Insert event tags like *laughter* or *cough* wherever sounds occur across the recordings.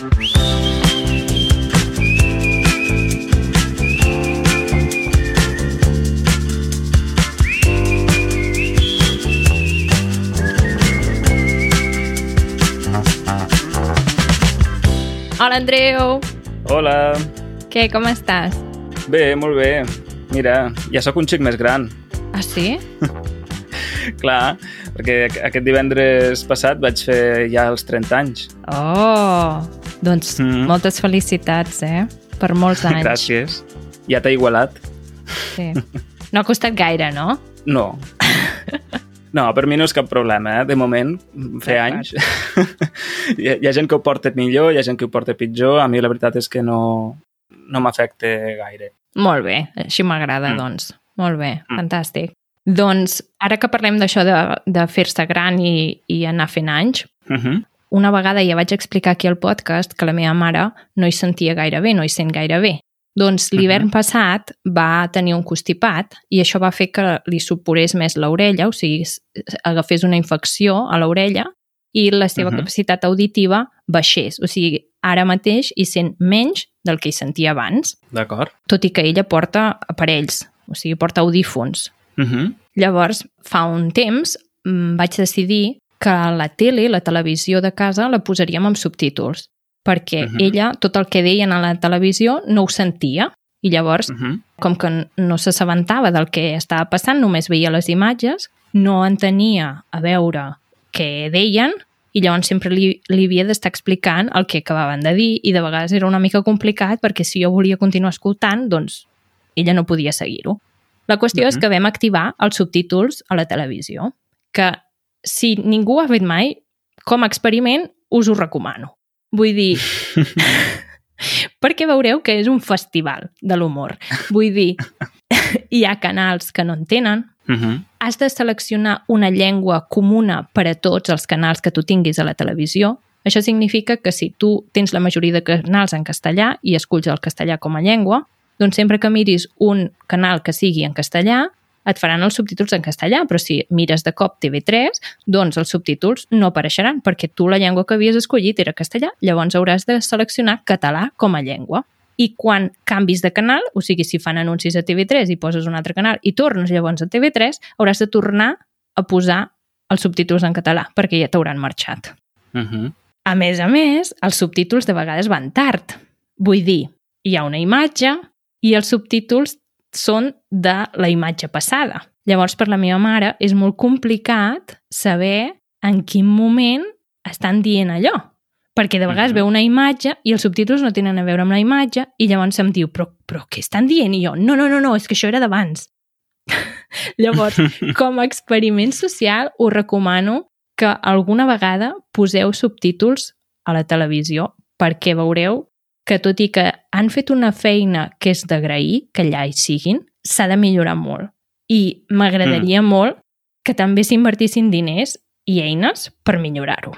Hola, Andreu! Hola. Què, com estàs? Bé, molt bé. Mira, ja sóc un xic més gran. Ah, sí? *laughs* Clar, perquè aquest divendres passat vaig fer ja els 30 anys. Oh! Doncs Mm. moltes felicitats, eh? Per molts *laughs* anys. Gràcies. Ja t'ha igualat? Sí. *laughs* No ha costat gaire, no? No. No, per mi no és cap problema, eh? De moment, fer D'acord. anys. *laughs* hi, ha, hi ha gent que ho porta millor, hi ha gent que ho porta pitjor. A mi la veritat és que no, no m'afecta gaire. Molt bé, així m'agrada, Mm. doncs. Molt bé, Mm. fantàstic. Doncs, ara que parlem d'això de, de fer-se gran i, i anar fent anys, Uh -huh. Una vegada ja vaig explicar aquí al podcast que la meva mare no hi sentia gaire bé, no hi sent gaire bé. Doncs l'hivern Mhm. passat va tenir un constipat i això va fer que li suporés més l'orella, o sigui, agafés una infecció a l'orella i la seva Mhm. capacitat auditiva baixés. O sigui, ara mateix hi sent menys del que hi sentia abans, D'acord. tot i que ella porta aparells, o sigui, porta audífons. Uh -huh. Llavors, fa un temps, mm, vaig decidir que la tele, la televisió de casa, la posaríem amb subtítols, perquè uh Mhm. -huh. ella, tot el que deien a la televisió, no ho sentia. I llavors, Uh -huh. com que no s'assabentava del que estava passant, només veia les imatges, no entenia a veure què deien i llavors sempre li, li havia d'estar explicant el que acabaven de dir i de vegades era una mica complicat perquè si jo volia continuar escoltant, doncs ella no podia seguir-ho. La qüestió uh -huh. és Mhm. que vam activar els subtítols a la televisió, que si ningú ho ha fet mai, com a experiment us ho recomano. Vull dir, *laughs* perquè veureu que és un festival de l'humor. Vull dir, *laughs* hi ha canals que no en tenen, Uh -huh. has de seleccionar una llengua comuna per a tots els canals que tu tinguis a la televisió. Això significa que si tu tens la majoria de canals en castellà i esculls el castellà com a llengua, doncs sempre que miris un canal que sigui en castellà, et faran els subtítols en castellà, però si mires de cop TV3, doncs els subtítols no apareixeran perquè tu la llengua que havies escollit era castellà, llavors hauràs de seleccionar català com a llengua. I quan canvis de canal, o sigui, si fan anuncis a TV3 i poses un altre canal i tornes llavors a TV3, hauràs de tornar a posar els subtítols en català, perquè ja t'hauran marxat. Uh -huh. A més a més, els subtítols de vegades van tard. Vull dir, hi ha una imatge i els subtítols són de la imatge passada. Llavors, per la meva mare, és molt complicat saber en quin moment estan dient allò. Perquè de vegades Mhm. veu una imatge i els subtítols no tenen a veure amb la imatge i llavors em diu, però, però què estan dient? I jo, no, no, no, no és que això era d'abans. *laughs* llavors, *laughs* com a experiment social, us recomano que alguna vegada poseu subtítols a la televisió perquè veureu que tot i que han fet una feina que és d'agrair, que allà hi siguin, s'ha de millorar molt. I m'agradaria mm. molt que també s'invertissin diners i eines per millorar-ho.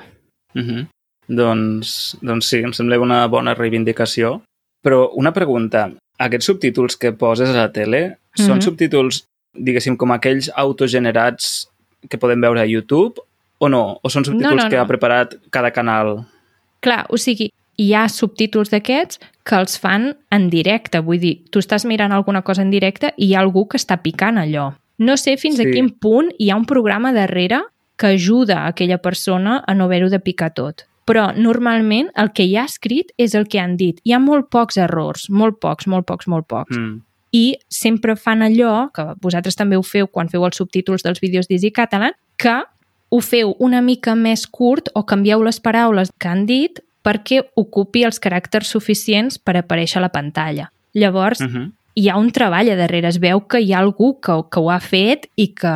Uh -huh. doncs, doncs sí, em sembla una bona reivindicació. Però una pregunta, aquests subtítols que poses a la tele són Mhm. subtítols, diguéssim, com aquells autogenerats que podem veure a YouTube o no? O són subtítols No, no, que no. ha preparat cada canal? Clar, o sigui, hi ha subtítols d'aquests que els fan en directe. Vull dir, tu estàs mirant alguna cosa en directe i hi ha algú que està picant allò. No sé fins sí. a quin punt hi ha un programa darrere que ajuda a aquella persona a no haver-ho de picar tot. Però normalment el que hi ha escrit és el que han dit. Hi ha molt pocs errors, molt pocs, molt pocs, molt pocs. Mm. I sempre fan allò, que vosaltres també ho feu quan feu els subtítols dels vídeos d'Easy Catalan, que ho feu una mica més curt o canvieu les paraules que han dit perquè ocupi els caràcters suficients per aparèixer a la pantalla. Llavors, Uh -huh. hi ha un treball a darrere, es veu que hi ha algú que, que ho ha fet i que,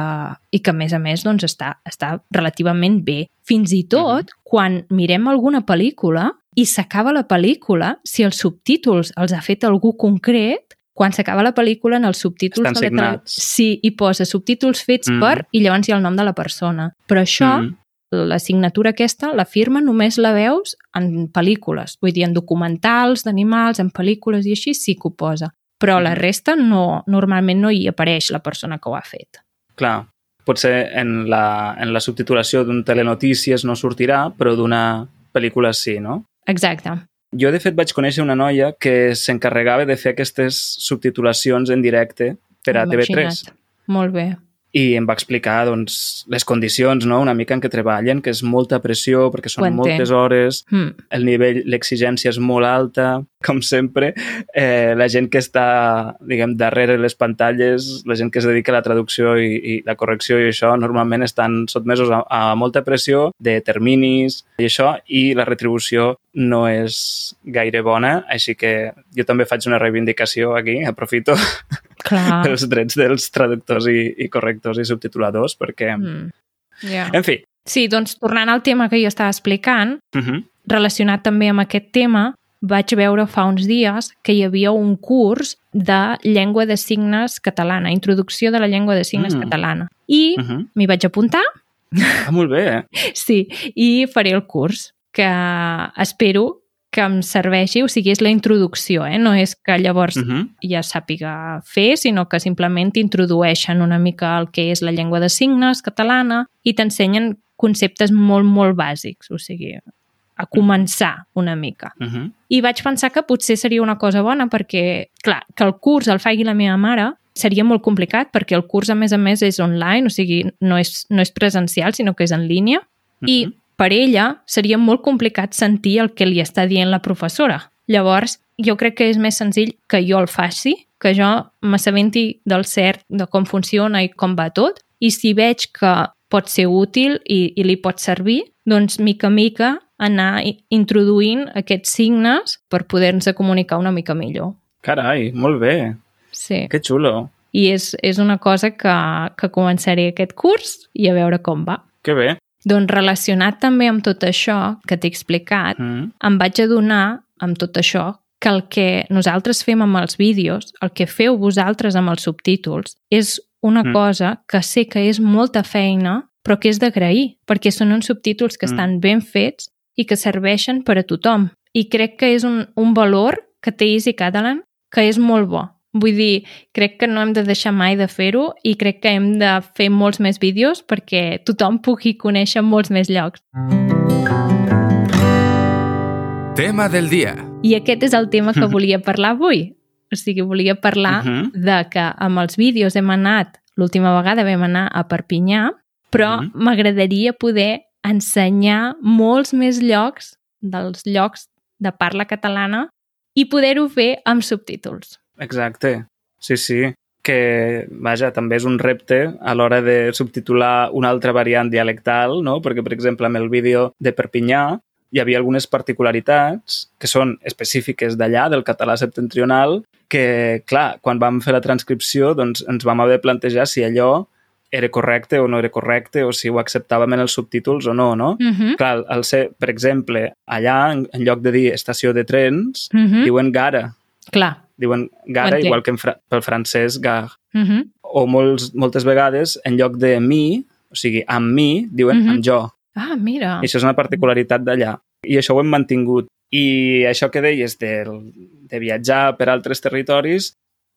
i que a més a més doncs, està, està relativament bé. Fins i tot, Mhm. quan mirem alguna pel·lícula i s'acaba la pel·lícula, si els subtítols els ha fet algú concret, quan s'acaba la pel·lícula en els subtítols Estan de la signats. Sí, hi posa subtítols fets Mhm. per i llavors hi ha el nom de la persona. Però això, Mm. La signatura aquesta, la firma només la veus en pel·lícules. Vull dir, en documentals d'animals, en pel·lícules i així sí que ho posa. Però la resta no, normalment no hi apareix la persona que ho ha fet. Clar, potser en la, en la subtitulació d'un telenotícies no sortirà, però d'una pel·lícula sí, no? Exacte. Jo, de fet, vaig conèixer una noia que s'encarregava de fer aquestes subtitulacions en directe per a TV3. Imagina't. Molt bé. I em va explicar doncs, les condicions no? una mica en què treballen, que és molta pressió perquè són moltes hores, Mm. el nivell, l'exigència és molt alta, com sempre. Eh, la gent que està, diguem, darrere les pantalles, la gent que es dedica a la traducció i, i la correcció i això, normalment estan sotmesos a, a molta pressió de terminis i això, i la retribució no és gaire bona, així que jo també faig una reivindicació aquí, aprofito *laughs* Clar. els drets dels traductors i, i correctors i subtituladors, perquè... Mm. Yeah. En fi. Sí, doncs tornant al tema que jo estava explicant, Uh -huh. relacionat també amb aquest tema, vaig veure fa uns dies que hi havia un curs de llengua de signes catalana, introducció de la llengua de signes Mm. catalana. I Uh -huh. m'hi vaig apuntar, Ah, molt bé. *laughs* sí, i faré el curs, que espero que em serveixi, o sigui, és la introducció, eh? no és que llavors Uh -huh. ja sàpiga fer, sinó que simplement t'introdueixen una mica el que és la llengua de signes catalana i t'ensenyen conceptes molt, molt bàsics, o sigui, a començar una mica. Uh -huh. I vaig pensar que potser seria una cosa bona perquè, clar, que el curs el faci la meva mare seria molt complicat perquè el curs, a més a més, és online, o sigui, no és, no és presencial, sinó que és en línia. I Mhm. Per ella seria molt complicat sentir el que li està dient la professora. Llavors, jo crec que és més senzill que jo el faci, que jo m'assabenti del cert de com funciona i com va tot, i si veig que pot ser útil i, i li pot servir, doncs mica a mica anar introduint aquests signes per poder-nos comunicar una mica millor. Carai, molt bé. Sí. Que xulo. I és, és una cosa que, que començaré aquest curs i a veure com va. Que bé. Doncs relacionat també amb tot això que t'he explicat, Mm. em vaig adonar amb tot això que el que nosaltres fem amb els vídeos, el que feu vosaltres amb els subtítols, és una Mm. cosa que sé que és molta feina, però que és d'agrair, perquè són uns subtítols que Mm. estan ben fets i que serveixen per a tothom. I crec que és un, un valor que té Easy Catalan que és molt bo. Vull dir, crec que no hem de deixar mai de fer-ho i crec que hem de fer molts més vídeos perquè tothom pugui conèixer molts més llocs. Tema del dia. I aquest és el tema que *laughs* volia parlar avui. O sigui, volia parlar uh Mhm. -huh. de que amb els vídeos hem anat, l'última vegada vam anar a Perpinyà, però Mhm. m'agradaria poder ensenyar molts més llocs dels llocs de parla catalana i poder-ho fer amb subtítols. Exacte. Sí, sí. Que, vaja, també és un repte a l'hora de subtitular una altra variant dialectal, no? Perquè, per exemple, amb el vídeo de Perpinyà hi havia algunes particularitats que són específiques d'allà, del català septentrional, que, clar, quan vam fer la transcripció doncs ens vam haver de plantejar si allò era correcte o no era correcte, o si ho acceptàvem en els subtítols o no, no? Uh -huh. Clar, al ser, per exemple, allà, en, en lloc de dir estació de trens, Uh -huh. diuen gara. Clar. Diuen gara, igual que en fra pel francès gare. Uh -huh. O molts, moltes vegades, en lloc de mi, o sigui, amb mi, diuen Mhm. amb jo. Ah, mira. I això és una particularitat d'allà. I això ho hem mantingut. I això que deies de, de viatjar per altres territoris,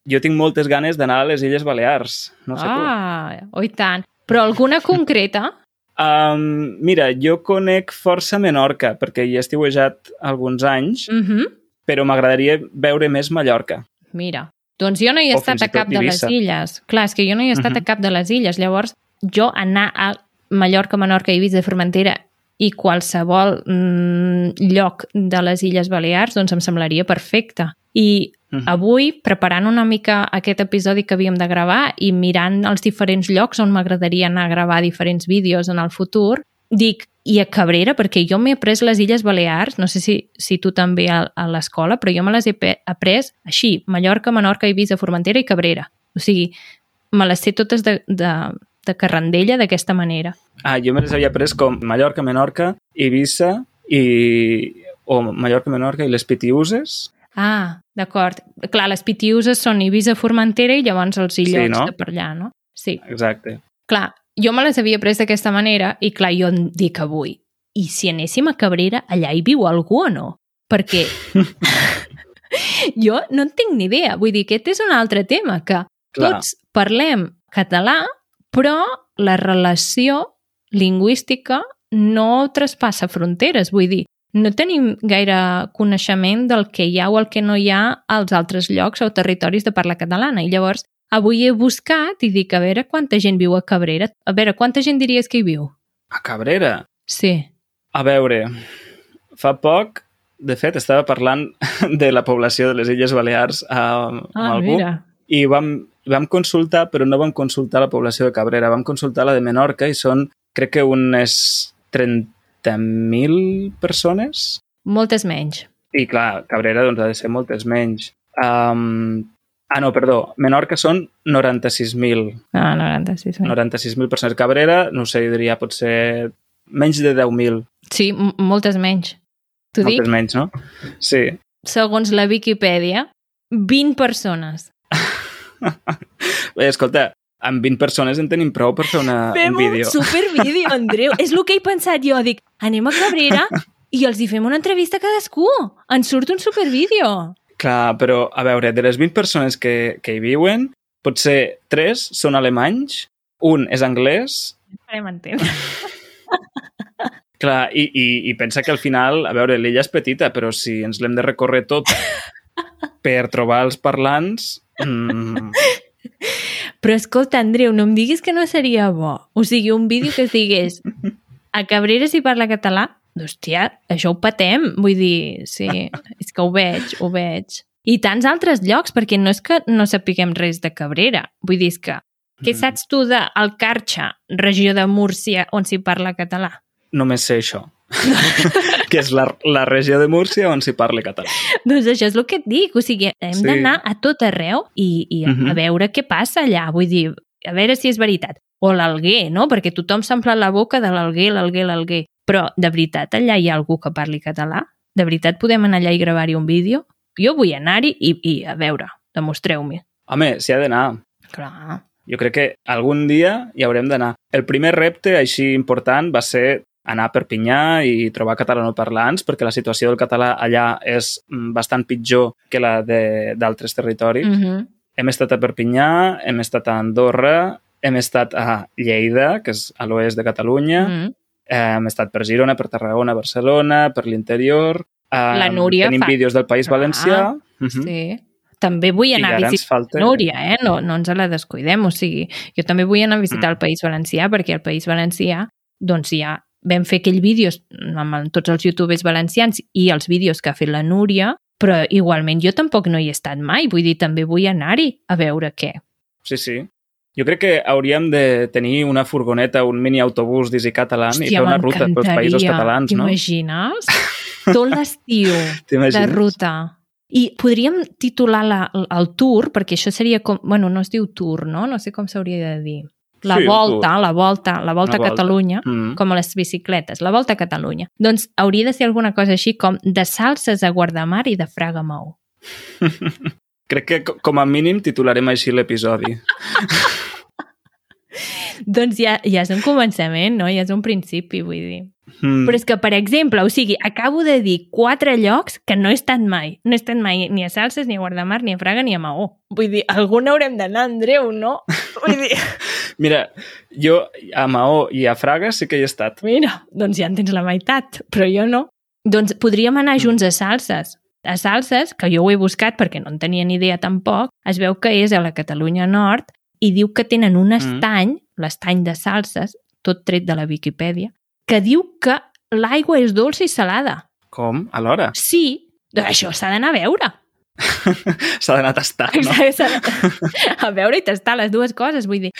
jo tinc moltes ganes d'anar a les Illes Balears. No sé ah, oh, i tant. Però alguna *laughs* concreta? Um, mira, jo conec força Menorca, perquè hi he estiuejat alguns anys, Uh -huh. Però m'agradaria veure més Mallorca. Mira, doncs jo no hi he O estat a cap de les illes. Clar, és que jo no hi he estat Mhm. a cap de les illes. Llavors, jo anar a Mallorca, Menorca, Eivissa, Formentera i qualsevol mm, lloc de les Illes Balears, doncs em semblaria perfecte. I Mhm. avui, preparant una mica aquest episodi que havíem de gravar i mirant els diferents llocs on m'agradaria anar a gravar diferents vídeos en el futur, dic, i a Cabrera, perquè jo m'he après les Illes Balears, no sé si, si tu també a, a l'escola, però jo me les he après així, Mallorca, Menorca, Eivissa, Formentera i Cabrera. O sigui, me les sé totes de, de, de carrandella d'aquesta manera. Ah, jo me les havia pres com Mallorca, Menorca, Eivissa i... o Mallorca, Menorca i les Pitiuses. Ah, d'acord. Clar, les Pitiuses són Eivissa, Formentera i llavors els illots Sí, no? de per allà, no? Sí. Exacte. Clar, jo me les havia pres d'aquesta manera i clar, jo em dic avui, i si anéssim a Cabrera, allà hi viu algú o no? Perquè *laughs* jo no en tinc ni idea. Vull dir, aquest és un altre tema, que Clar. tots parlem català, però la relació lingüística no traspassa fronteres. Vull dir, no tenim gaire coneixement del que hi ha o el que no hi ha als altres llocs o territoris de parla catalana. I llavors, avui he buscat i dic, a veure quanta gent viu a Cabrera. A veure, quanta gent diries que hi viu? A Cabrera? Sí. A veure, fa poc, de fet, estava parlant de la població de les Illes Balears eh, amb Ah, algú mira. i vam, vam consultar, però no vam consultar la població de Cabrera, vam consultar la de Menorca i són, crec que unes 30.000 persones. Moltes menys. I clar, Cabrera doncs, ha de ser moltes menys. Um, ah, no, perdó, Menorca són 96.000. Ah, 96 menys. 96.000 persones. Cabrera, no sé, diria potser menys de 10.000. Sí, moltes menys. T'ho dic, Moltes menys, no? Sí. segons la Viquipèdia, 20 persones. Bé, escolta, amb 20 persones en tenim prou per fer una, Fem un vídeo. un supervídeo, Andreu. És el que he pensat jo. Dic, anem a Cabrera i els hi fem una entrevista a cadascú. Ens surt un supervídeo. Clar, però, a veure, de les 20 persones que, que hi viuen, potser 3 són alemanys, un és anglès, Farem entendre. *laughs* clar, i, i, i pensa que al final, a veure, l'illa és petita, però si ens l'hem de recórrer tot *laughs* per trobar els parlants... Mm, Però escolta, Andreu, no em diguis que no seria bo. O sigui, un vídeo que es digués a Cabrera si parla català, hòstia, això ho patem. Vull dir, sí, *laughs* és que ho veig, ho veig. I tants altres llocs, perquè no és que no sapiguem res de Cabrera. Vull dir, és que què Mm. saps tu del Carxa, regió de Múrcia, on s'hi parla català? només sé això. *laughs* *laughs* que és la, la regió de Múrcia on s'hi parla català. Doncs això és el que et dic, o sigui, hem Sí. d'anar a tot arreu i, i a, Mhm. a veure què passa allà, vull dir, a veure si és veritat. O l'Alguer, no? Perquè tothom s'omple la boca de l'Alguer, l'Alguer, l'Alguer. Però, de veritat, allà hi ha algú que parli català? De veritat podem anar allà i gravar-hi un vídeo? Jo vull anar-hi i, i, a veure, demostreu-me. Home, s'hi ha d'anar. Clar. Jo crec que algun dia hi haurem d'anar. El primer repte així important va ser anar a Perpinyà i trobar catalanoparlants, perquè la situació del català allà és mm, bastant pitjor que la de- d'altres territoris. Mm -hmm. Hem estat a Perpinyà, hem estat a Andorra, hem estat a Lleida, que és a l'oest de Catalunya, mm -hmm. Hem estat per Girona, per Tarragona, Barcelona, per l'interior... La Núria Tenim fa- vídeos del País Clar, Valencià. Mhm. Sí. També vull anar a visitar falta... Núria, eh? No, no ens la descuidem. O sigui, jo també vull anar a visitar Mm. el País Valencià perquè el País Valencià, doncs ja vam fer aquell vídeo amb tots els youtubers valencians i els vídeos que ha fet la Núria, però igualment jo tampoc no hi he estat mai. Vull dir, també vull anar-hi a veure què. Sí, sí. Jo crec que hauríem de tenir una furgoneta, un mini autobús d'Easy Catalan i fer una ruta pels països catalans, no? T'imagines? Tot l'estiu *laughs* de T'imagines? ruta. I podríem titular la, el tour, perquè això seria com... Bueno, no es diu tour, no? No sé com s'hauria de dir. La Sí, volta, la volta, la volta La a volta. Catalunya, Mm. com a les bicicletes, la volta a Catalunya. Doncs hauria de ser alguna cosa així com de salses a Guardamar i de Fraga Mou. *laughs* Crec que co- com a mínim titularem així l'episodi. *laughs* Doncs ja, ja és un començament, no? Ja és un principi, vull dir. Mm. Però és que, per exemple, o sigui, acabo de dir quatre llocs que no he estat mai. No he estat mai ni a Salses, ni a Guardamar, ni a Fraga, ni a Maó. Vull dir, algun haurem d'anar, Andreu, no? Vull dir, *laughs* Mira, jo a Maó i a Fraga sí que hi he estat. mira, doncs ja en tens la meitat, però jo no. Doncs podríem anar junts a Salses. A Salses, que jo ho he buscat perquè no en tenia ni idea tampoc, es veu que és a la Catalunya Nord i diu que tenen un estany, l'estany de Salses, tot tret de la Viquipèdia, que diu que l'aigua és dolça i salada. Com? Alhora? Sí, doncs això s'ha d'anar a veure. *laughs* S'ha d'anar a tastar, *laughs* no? De- A veure i tastar les dues coses, vull dir.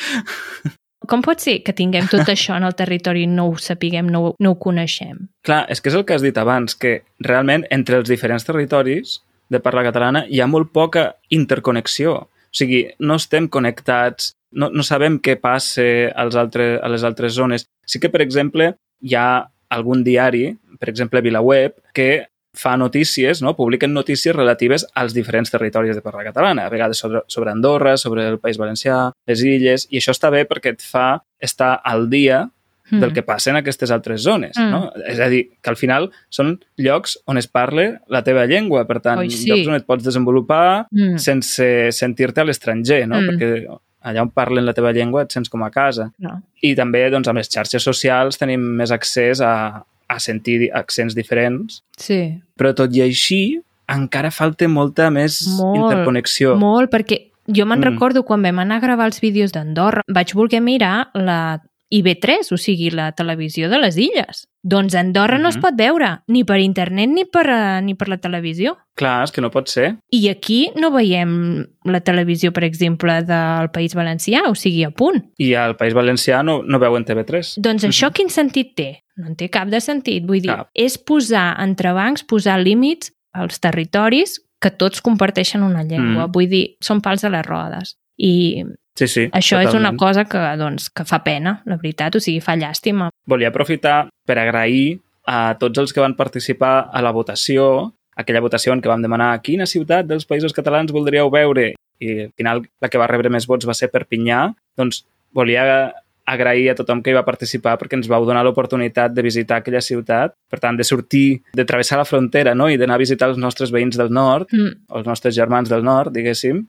Com pot ser que tinguem tot *laughs* això en el territori i no ho sapiguem, no, ho- no ho coneixem? Clar, és que és el que has dit abans, que realment entre els diferents territoris de parla catalana hi ha molt poca interconnexió. O sigui, no estem connectats, no, no sabem què passa als altres, a les altres zones. Sí que, per exemple, hi ha algun diari, per exemple VilaWeb, que fa notícies, no? publiquen notícies relatives als diferents territoris de parla catalana, a vegades sobre, sobre Andorra, sobre el País Valencià, les illes, i això està bé perquè et fa estar al dia Mm. del que passa en aquestes altres zones, Mm. no? És a dir, que al final són llocs on es parla la teva llengua, per tant, Oi, sí. llocs on et pots desenvolupar Mm. sense sentir-te a l'estranger, no? Mm. Perquè allà on parlen la teva llengua et sents com a casa. No. I també, doncs, amb les xarxes socials tenim més accés a, a sentir accents diferents, Sí. però tot i així encara falta molta més Molt, interconnexió. Molt, perquè jo me'n Mm. recordo quan vam anar a gravar els vídeos d'Andorra, vaig voler mirar la IB3, o sigui, la televisió de les illes. Doncs Andorra no es Mhm. pot veure, ni per internet ni per, eh, ni per la televisió. Clar, és que no pot ser. I aquí no veiem la televisió, per exemple, del País Valencià, o sigui, a punt. I al País Valencià no, no veuen TV3. Doncs això quin sentit té? No en té cap de sentit. Vull dir, Cap. és posar entrebancs, posar límits als territoris que tots comparteixen una llengua. Mm. Vull dir, són pals a les rodes. I Sí, sí. això és una totalment. cosa que, doncs, que fa pena, la veritat, o sigui, fa llàstima. Volia aprofitar per agrair a tots els que van participar a la votació, aquella votació en què vam demanar quina ciutat dels països catalans voldríeu veure i al final la que va rebre més vots va ser Perpinyà, doncs volia agrair a tothom que hi va participar perquè ens vau donar l'oportunitat de visitar aquella ciutat, per tant, de sortir, de travessar la frontera no? i d'anar a visitar els nostres veïns del nord, Mm. els nostres germans del nord, diguéssim,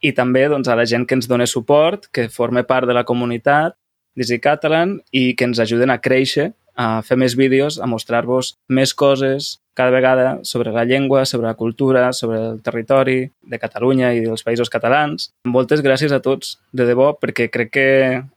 i també doncs, a la gent que ens dona suport, que forma part de la comunitat d'Easy Catalan i que ens ajuden a créixer, a fer més vídeos, a mostrar-vos més coses cada vegada sobre la llengua, sobre la cultura, sobre el territori de Catalunya i dels països catalans. Moltes gràcies a tots, de debò, perquè crec que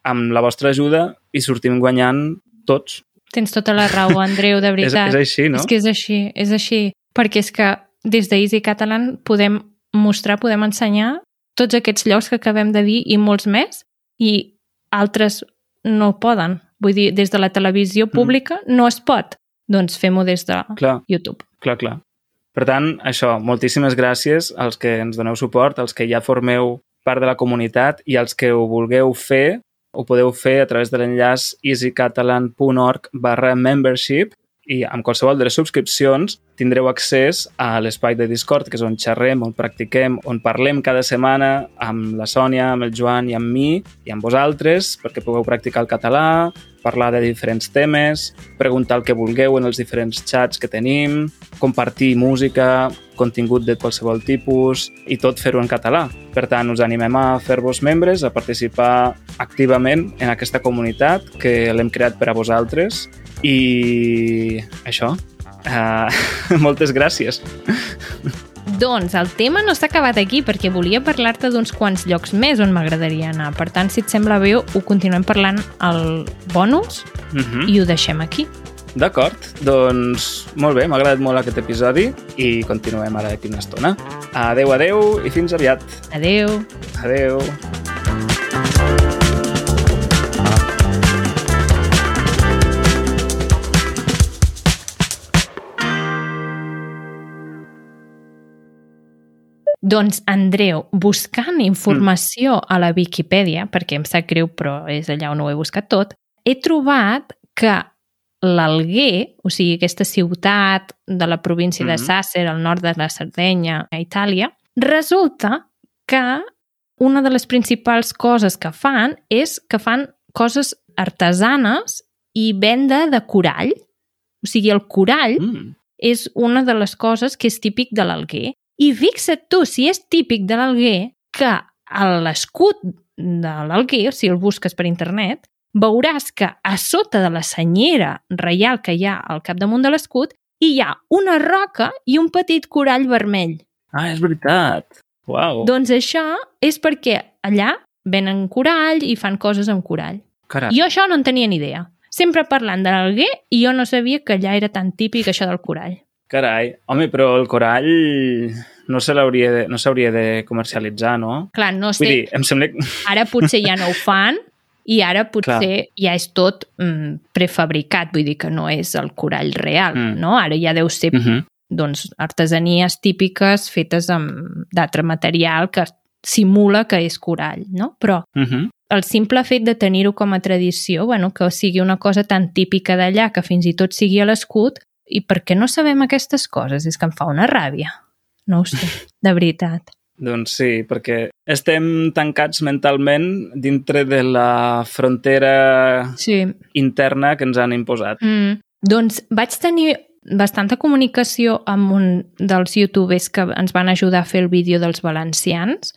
amb la vostra ajuda hi sortim guanyant tots. Tens tota la raó, Andreu, de *laughs* És, veritat. és així, no? És que és així, és així. Perquè és que des d'Easy Catalan podem mostrar, podem ensenyar tots aquests llocs que acabem de dir i molts més, i altres no poden. Vull dir, des de la televisió pública mm. no es pot. Doncs fem-ho des de Clar. YouTube. Clar, clar. Per tant, això, moltíssimes gràcies als que ens doneu suport, als que ja formeu part de la comunitat i als que ho vulgueu fer, ho podeu fer a través de l'enllaç easycatalan.org barra membership i amb qualsevol de les subscripcions tindreu accés a l'espai de Discord, que és on xerrem, on practiquem, on parlem cada setmana amb la Sònia, amb el Joan i amb mi i amb vosaltres, perquè pugueu practicar el català, parlar de diferents temes, preguntar el que vulgueu en els diferents xats que tenim, compartir música, contingut de qualsevol tipus i tot fer-ho en català. Per tant, us animem a fer-vos membres, a participar activament en aquesta comunitat que l'hem creat per a vosaltres i això. Uh, *laughs* moltes gràcies. Doncs el tema no s'ha acabat aquí perquè volia parlar-te d'uns quants llocs més on m'agradaria anar. Per tant, si et sembla bé, ho continuem parlant al bonus Uh -huh. i ho deixem aquí. D'acord, doncs molt bé, m'ha agradat molt aquest episodi i continuem ara d'aquí una estona. Adeu, adeu i fins aviat. Adeu! Adeu. Doncs, Andreu, buscant informació a la Viquipèdia, perquè em sap greu, però és allà on ho he buscat tot, he trobat que l'Alguer, o sigui, aquesta ciutat de la província de Mhm. Sàcer, al nord de la Sardenya, a Itàlia, resulta que una de les principals coses que fan és que fan coses artesanes i venda de corall. O sigui, el corall Mm. és una de les coses que és típic de l'Alguer. I fixa't tu, si és típic de l'Alguer, que a l'escut de l'Alguer, si el busques per internet, veuràs que a sota de la senyera reial que hi ha al capdamunt de l'escut hi ha una roca i un petit corall vermell. Ah, és veritat. Uau, Doncs això és perquè allà venen corall i fan coses amb corall. carai. Jo això no en tenia ni idea. Sempre parlant de l'Alguer i jo no sabia que allà era tan típic això del corall. Carai. Home, però el corall no se l'hauria de, no s'hauria de comercialitzar, no? Clar, no Vull sé, dir, em sembla... *laughs* ara potser ja no ho fan i ara potser ja és tot mm, prefabricat, vull dir que no és el corall real, Mm. no? Ara ja deu ser Uh -huh. doncs, artesanies típiques fetes amb d'altre material que simula que és corall, no? Però Uh -huh. el simple fet de tenir-ho com a tradició, bueno, que sigui una cosa tan típica d'allà que fins i tot sigui a l'escut, i per què no sabem aquestes coses? És que em fa una ràbia. No ho sé, de veritat. *laughs* Doncs sí, perquè estem tancats mentalment dintre de la frontera Sí, interna que ens han imposat. Mm, doncs vaig tenir bastanta comunicació amb un dels youtubers que ens van ajudar a fer el vídeo dels valencians,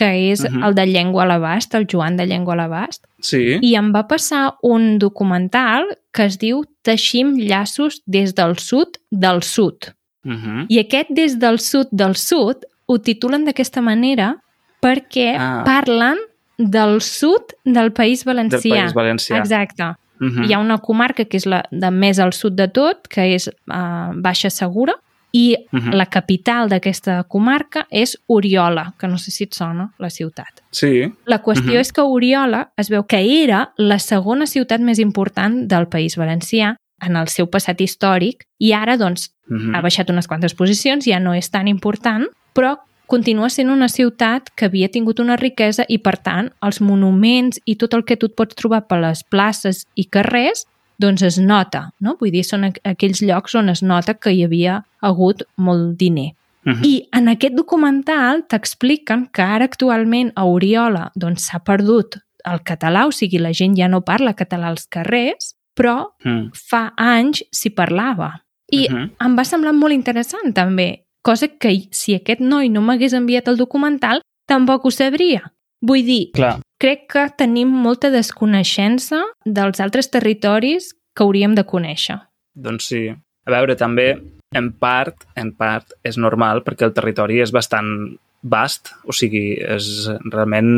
que és uh. -huh. el de Llengua a l'Abast, el Joan de Llengua a l'Abast, Sí. i em va passar un documental que es diu Teixim llaços des del sud del sud. Uh -huh. I aquest des del sud del sud ho titulen d'aquesta manera perquè Ah. parlen del sud del País Del Valencià. País Valencià. Exacte. Uh -huh. Hi ha una comarca que és la de més al sud de tot, que és uh, Baixa Segura, i Mhm. la capital d'aquesta comarca és Oriola, que no sé si et sona, la ciutat. Sí. La qüestió Mhm. és que Oriola es veu que era la segona ciutat més important del País Valencià en el seu passat històric i ara, doncs, Uh -huh. ha baixat unes quantes posicions, ja no és tan important, però continua sent una ciutat que havia tingut una riquesa i, per tant, els monuments i tot el que tu et pots trobar per les places i carrers, doncs es nota, no? Vull dir, són aqu- aquells llocs on es nota que hi havia hagut molt diner. Uh -huh. I en aquest documental t'expliquen que ara actualment a Oriola doncs s'ha perdut el català, o sigui, la gent ja no parla català als carrers, però Mm. fa anys s'hi parlava. I Uh -huh. em va semblar molt interessant també, cosa que si aquest noi no m'hagués enviat el documental tampoc ho sabria. Vull dir, Clar. Crec que tenim molta desconeixença dels altres territoris que hauríem de conèixer. Doncs sí. A veure, també, en part, en part, és normal perquè el territori és bastant vast, o sigui, és realment...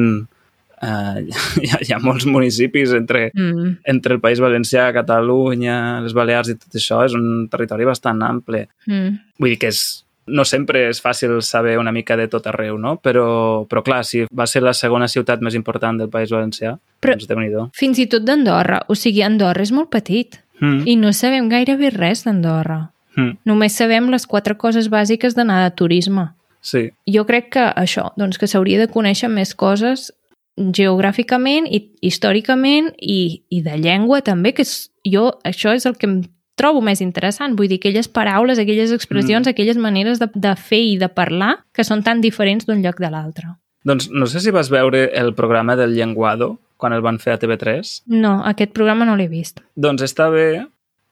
Eh, *laughs* hi, ha, hi ha molts municipis entre, Mm. entre el País Valencià, Catalunya, les Balears i tot això. És un territori bastant ample. Mm. Vull dir que és, no sempre és fàcil saber una mica de tot arreu, no? Però, però clar, si va ser la segona ciutat més important del País Valencià, Però- doncs déu-n'hi-do. Fins i tot d'Andorra. O sigui, Andorra és molt petit. Mm. I no sabem gairebé res d'Andorra. Mm. Només sabem les quatre coses bàsiques d'anar de turisme. Sí, Jo crec que això, doncs que s'hauria de conèixer més coses geogràficament i històricament i, i de llengua també, que és, jo això és el que em trobo més interessant. Vull dir, aquelles paraules, aquelles expressions, mm. aquelles maneres de, de fer i de parlar que són tan diferents d'un lloc de l'altre. Doncs no sé si vas veure el programa del Llenguado quan el van fer a TV3. No, aquest programa no l'he vist. Doncs està bé,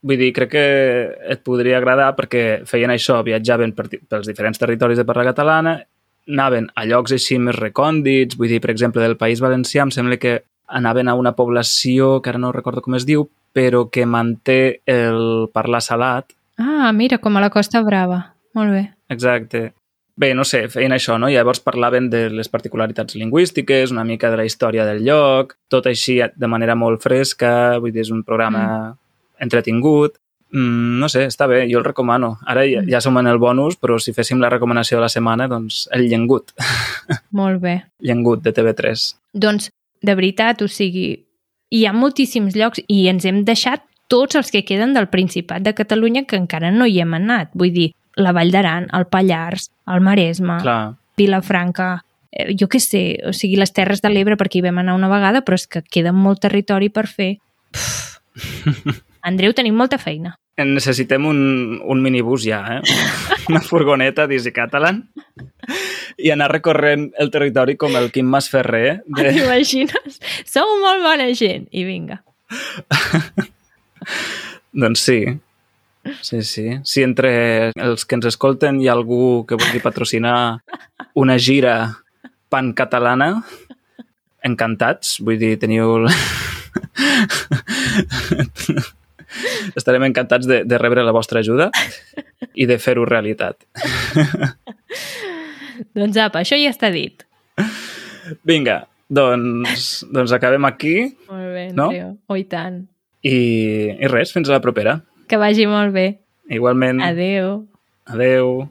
vull dir, crec que et podria agradar perquè feien això, viatjaven per, pels diferents territoris de parla catalana, anaven a llocs així més recòndits, vull dir, per exemple, del País Valencià, em sembla que anaven a una població, que ara no recordo com es diu, però que manté el parlar salat. Ah, mira, com a la Costa Brava. Molt bé. Exacte. Bé, no sé, feien això, no? Llavors parlaven de les particularitats lingüístiques, una mica de la història del lloc, tot així de manera molt fresca, vull dir, és un programa mm. entretingut. Mm, no sé, està bé, jo el recomano. Ara ja, ja som en el bonus, però si féssim la recomanació de la setmana, doncs el llengut. Molt bé. *laughs* llengut de TV3. Doncs, de veritat, o sigui, hi ha moltíssims llocs i ens hem deixat tots els que queden del Principat de Catalunya que encara no hi hem anat. Vull dir, la Vall d'Aran, el Pallars, el Maresme, Clar, Vilafranca, eh, jo què sé, o sigui, les Terres de l'Ebre, perquè hi vam anar una vegada, però és que queda molt territori per fer. Pff. *laughs* Andreu, tenim molta feina. necessitem un, un minibús ja, eh? *laughs* Una furgoneta d'Easy Catalan i anar recorrent el territori com el Quim Masferrer de, T'imagines? Sou molt bona gent. I vinga. *laughs* Doncs sí. Sí, sí. Si entre els que ens escolten hi ha algú que vulgui patrocinar una gira pan-catalana, encantats. Vull dir, teniu... *laughs* Estarem encantats de, de rebre la vostra ajuda i de fer-ho realitat. *laughs* *laughs* Doncs apa, això ja està dit. Vinga, doncs, doncs acabem aquí Molt bé, No? Andreu. No? Oh, i tant. i, i res, fins a la propera. Que vagi molt bé. Igualment, Adeu. adeu.